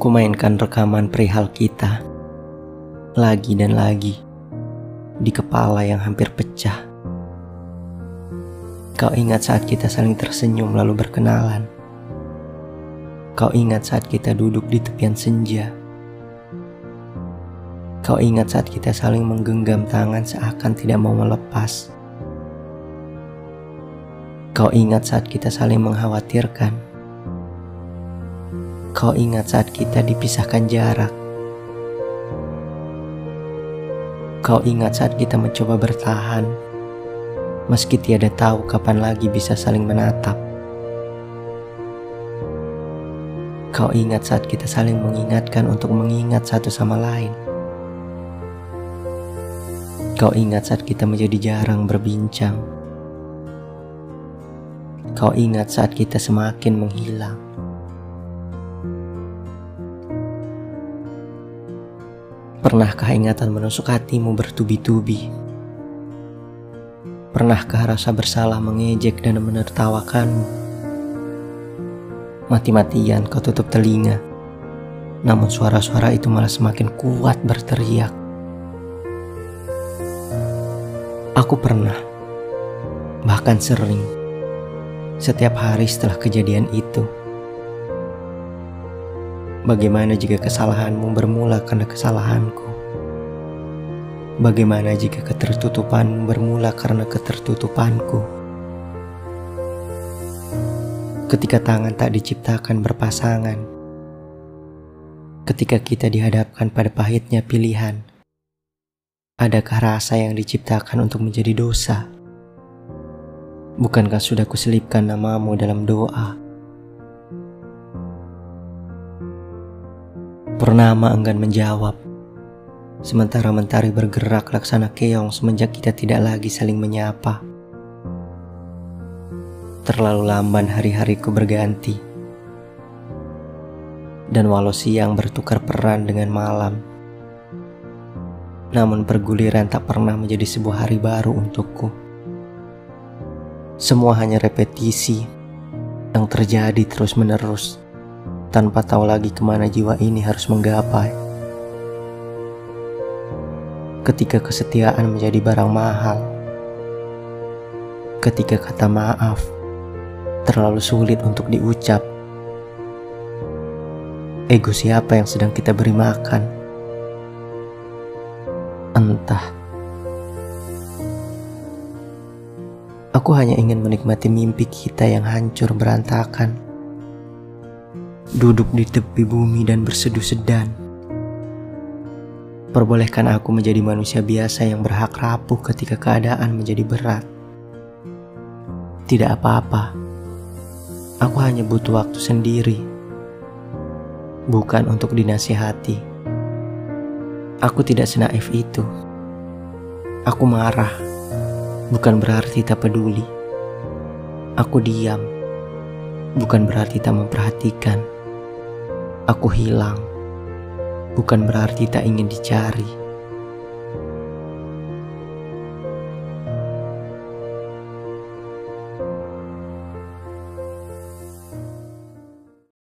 Kumainkan rekaman perihal kita lagi dan lagi di kepala yang hampir pecah. Kau ingat saat kita saling tersenyum lalu berkenalan. Kau ingat saat kita duduk di tepian senja. Kau ingat saat kita saling menggenggam tangan seakan tidak mau melepas. Kau ingat saat kita saling mengkhawatirkan Kau ingat saat kita dipisahkan jarak. Kau ingat saat kita mencoba bertahan, meski tiada tahu kapan lagi bisa saling menatap. Kau ingat saat kita saling mengingatkan untuk mengingat satu sama lain. Kau ingat saat kita menjadi jarang berbincang. Kau ingat saat kita semakin menghilang. Pernahkah ingatan menusuk hatimu bertubi-tubi? Pernahkah rasa bersalah mengejek dan menertawakanmu? Mati-matian kau tutup telinga, namun suara-suara itu malah semakin kuat berteriak. Aku pernah, bahkan sering, setiap hari setelah kejadian itu, Bagaimana jika kesalahanmu bermula karena kesalahanku? Bagaimana jika ketertutupanmu bermula karena ketertutupanku? Ketika tangan tak diciptakan berpasangan, ketika kita dihadapkan pada pahitnya pilihan, adakah rasa yang diciptakan untuk menjadi dosa? Bukankah sudah kuselipkan namamu dalam doa? Purnama enggan menjawab. Sementara mentari bergerak laksana keong semenjak kita tidak lagi saling menyapa. Terlalu lamban hari-hariku berganti. Dan walau siang bertukar peran dengan malam, namun perguliran tak pernah menjadi sebuah hari baru untukku. Semua hanya repetisi yang terjadi terus-menerus tanpa tahu lagi ke mana jiwa ini harus menggapai. Ketika kesetiaan menjadi barang mahal, ketika kata maaf terlalu sulit untuk diucap, ego siapa yang sedang kita beri makan? Entah. Aku hanya ingin menikmati mimpi kita yang hancur berantakan duduk di tepi bumi dan berseduh sedan. Perbolehkan aku menjadi manusia biasa yang berhak rapuh ketika keadaan menjadi berat. Tidak apa-apa, aku hanya butuh waktu sendiri, bukan untuk dinasihati. Aku tidak senaif itu. Aku marah, bukan berarti tak peduli. Aku diam, bukan berarti tak memperhatikan. Aku hilang, bukan berarti tak ingin dicari.